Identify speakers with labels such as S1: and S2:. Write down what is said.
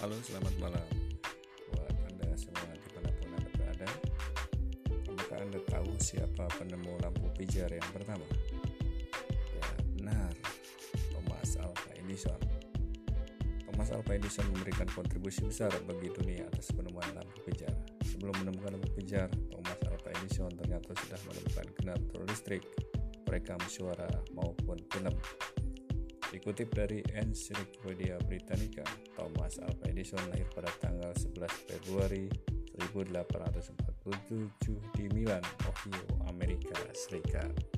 S1: Halo, selamat malam buat Anda semua di mana pun Anda berada. Apakah Anda tahu siapa penemu lampu pijar yang pertama? Ya, benar. Thomas Alva Edison. Thomas Alva Edison memberikan kontribusi besar bagi dunia atas penemuan lampu pijar. Sebelum menemukan lampu pijar, Thomas Alva Edison ternyata sudah menemukan generator listrik, perekam suara maupun film. Dikutip dari Encyclopedia Britannica, Thomas Thomas Alva Edison lahir pada tanggal 11 Februari 1847 di Milan, Ohio, Amerika Serikat.